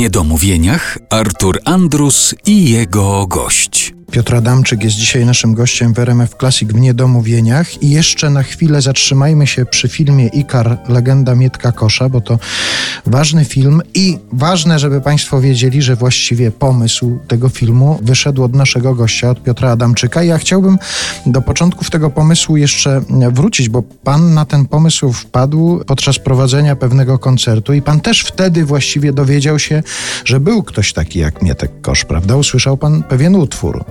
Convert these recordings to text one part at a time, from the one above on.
Niedomówieniach Artur Andrus i jego gość. Piotr Adamczyk jest dzisiaj naszym gościem w RMF Classic w Niedomówieniach i jeszcze na chwilę zatrzymajmy się przy filmie Ikar, legenda Mietka Kosza, bo to ważny film i ważne, żeby Państwo wiedzieli, że właściwie pomysł tego filmu wyszedł od naszego gościa, od Piotra Adamczyka. I ja chciałbym do początków tego pomysłu jeszcze wrócić, bo Pan na ten pomysł wpadł podczas prowadzenia pewnego koncertu i Pan też wtedy właściwie dowiedział się, że był ktoś taki jak Mietek Kosz, prawda? Usłyszał Pan pewien utwór.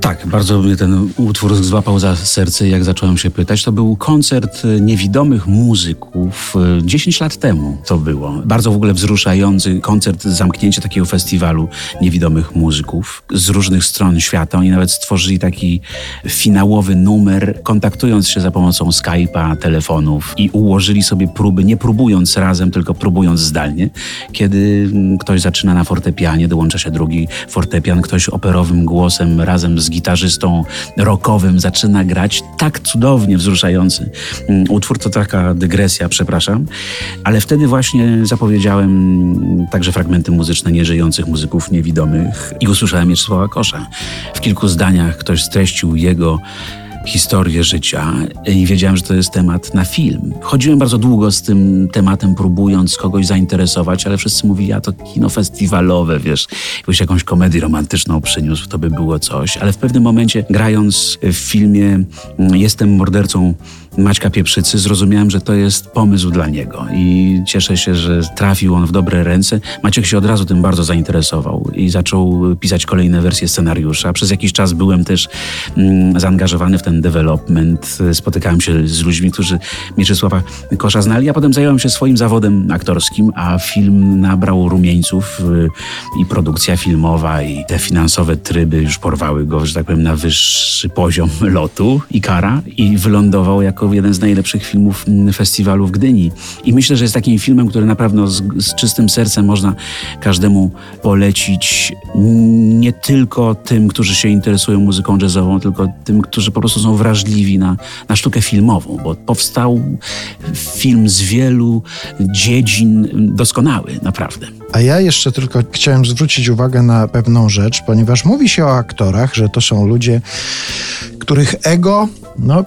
Tak, bardzo mnie ten utwór złapał za serce, jak zacząłem się pytać. To był koncert niewidomych muzyków 10 lat temu to było. Bardzo w ogóle wzruszający koncert, zamknięcie takiego festiwalu niewidomych muzyków z różnych stron świata. Oni nawet stworzyli taki finałowy numer, kontaktując się za pomocą Skype'a, telefonów i ułożyli sobie próby, nie próbując razem, tylko próbując zdalnie. Kiedy ktoś zaczyna na fortepianie, dołącza się drugi fortepian, ktoś operowym głosem razem z gitarzystą rockowym zaczyna grać tak cudownie wzruszający mm, utwór. To taka dygresja, przepraszam. Ale wtedy właśnie zapowiedziałem także fragmenty muzyczne nieżyjących muzyków niewidomych i usłyszałem Mieczysława Kosza. W kilku zdaniach ktoś streścił jego historię życia i wiedziałem, że to jest temat na film. Chodziłem bardzo długo z tym tematem, próbując kogoś zainteresować, ale wszyscy mówili, a to kino festiwalowe, wiesz, jakąś jakąś komedię romantyczną przyniósł, to by było coś. Ale w pewnym momencie, grając w filmie Jestem mordercą Maćka Pieprzycy, zrozumiałem, że to jest pomysł dla niego i cieszę się, że trafił on w dobre ręce. Maciek się od razu tym bardzo zainteresował i zaczął pisać kolejne wersje scenariusza. Przez jakiś czas byłem też mm, zaangażowany w ten development. Spotykałem się z ludźmi, którzy Mieczysława Kosza znali, a potem zająłem się swoim zawodem aktorskim, a film nabrał rumieńców y, i produkcja filmowa i te finansowe tryby już porwały go, że tak powiem, na wyższy poziom lotu i kara i wylądował jako jeden z najlepszych filmów mm, festiwalu w Gdyni. I myślę, że jest takim filmem, który naprawdę z, z czystym sercem można każdemu polecić. Nie tylko tym, którzy się interesują muzyką jazzową, tylko tym, którzy po prostu są wrażliwi na, na sztukę filmową, bo powstał film z wielu dziedzin doskonały, naprawdę. A ja jeszcze tylko chciałem zwrócić uwagę na pewną rzecz, ponieważ mówi się o aktorach, że to są ludzie, których ego no,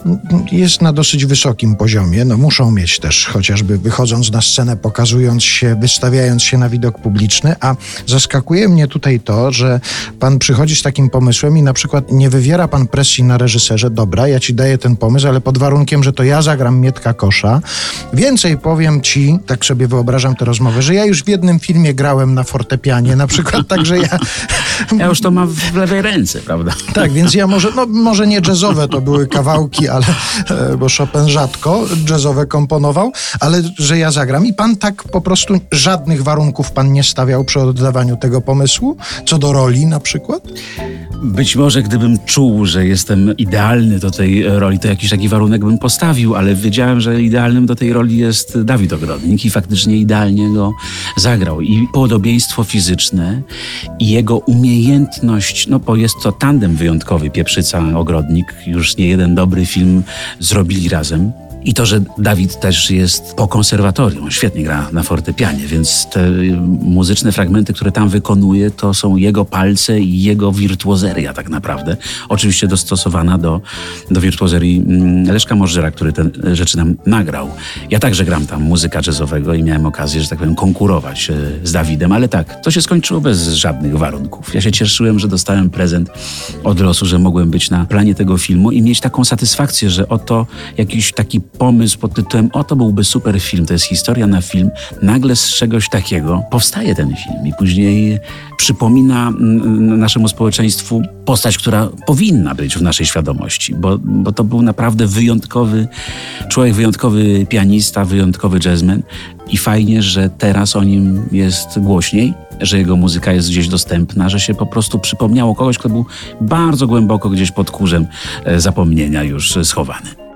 jest na dosyć wysokim poziomie. No, muszą mieć też, chociażby wychodząc na scenę, pokazując się, wystawiając się na widok publiczny. A zaskakuje mnie tutaj to, że pan przychodzi z takim pomysłem i na przykład nie wywiera pan presji na reżyserze. Dobra, ja ci daję ten pomysł, ale pod warunkiem, że to ja zagram Mietka Kosza. Więcej powiem ci, tak sobie wyobrażam tę rozmowę, że ja już w jednym filmie grałem na fortepianie, na przykład, także ja... Ja już to mam w lewej ręce, prawda? Tak, więc ja może, no może nie jazzowe to były kawałki, ale, e, bo Chopin rzadko jazzowe komponował, ale że ja zagram i pan tak po prostu żadnych warunków pan nie stawiał przy oddawaniu tego pomysłu, co do roli na przykład? Być może gdybym czuł, że jestem idealny do tej roli, to jakiś taki warunek bym postawił, ale wiedziałem, że idealnym do tej roli jest Dawid Ogrodnik i faktycznie idealnie go zagrał. I podobieństwo fizyczne i jego umiejętność, no bo jest to tandem wyjątkowy, Pieprzyca, Ogrodnik, już nie jeden dobry film zrobili razem. I to, że Dawid też jest po konserwatorium, świetnie gra na fortepianie, więc te muzyczne fragmenty, które tam wykonuje, to są jego palce i jego wirtuozeria tak naprawdę. Oczywiście dostosowana do, do wirtuozerii mm, Leszka Możdżera, który te rzeczy nam nagrał. Ja także gram tam muzyka jazzowego i miałem okazję, że tak powiem, konkurować e, z Dawidem, ale tak, to się skończyło bez żadnych warunków. Ja się cieszyłem, że dostałem prezent od losu, że mogłem być na planie tego filmu i mieć taką satysfakcję, że oto jakiś taki pomysł pod tytułem o to byłby super film, to jest historia na film, nagle z czegoś takiego powstaje ten film i później przypomina mm, naszemu społeczeństwu postać, która powinna być w naszej świadomości, bo, bo to był naprawdę wyjątkowy człowiek, wyjątkowy pianista, wyjątkowy jazzman i fajnie, że teraz o nim jest głośniej, że jego muzyka jest gdzieś dostępna, że się po prostu przypomniało kogoś, kto był bardzo głęboko gdzieś pod kurzem e, zapomnienia już schowany.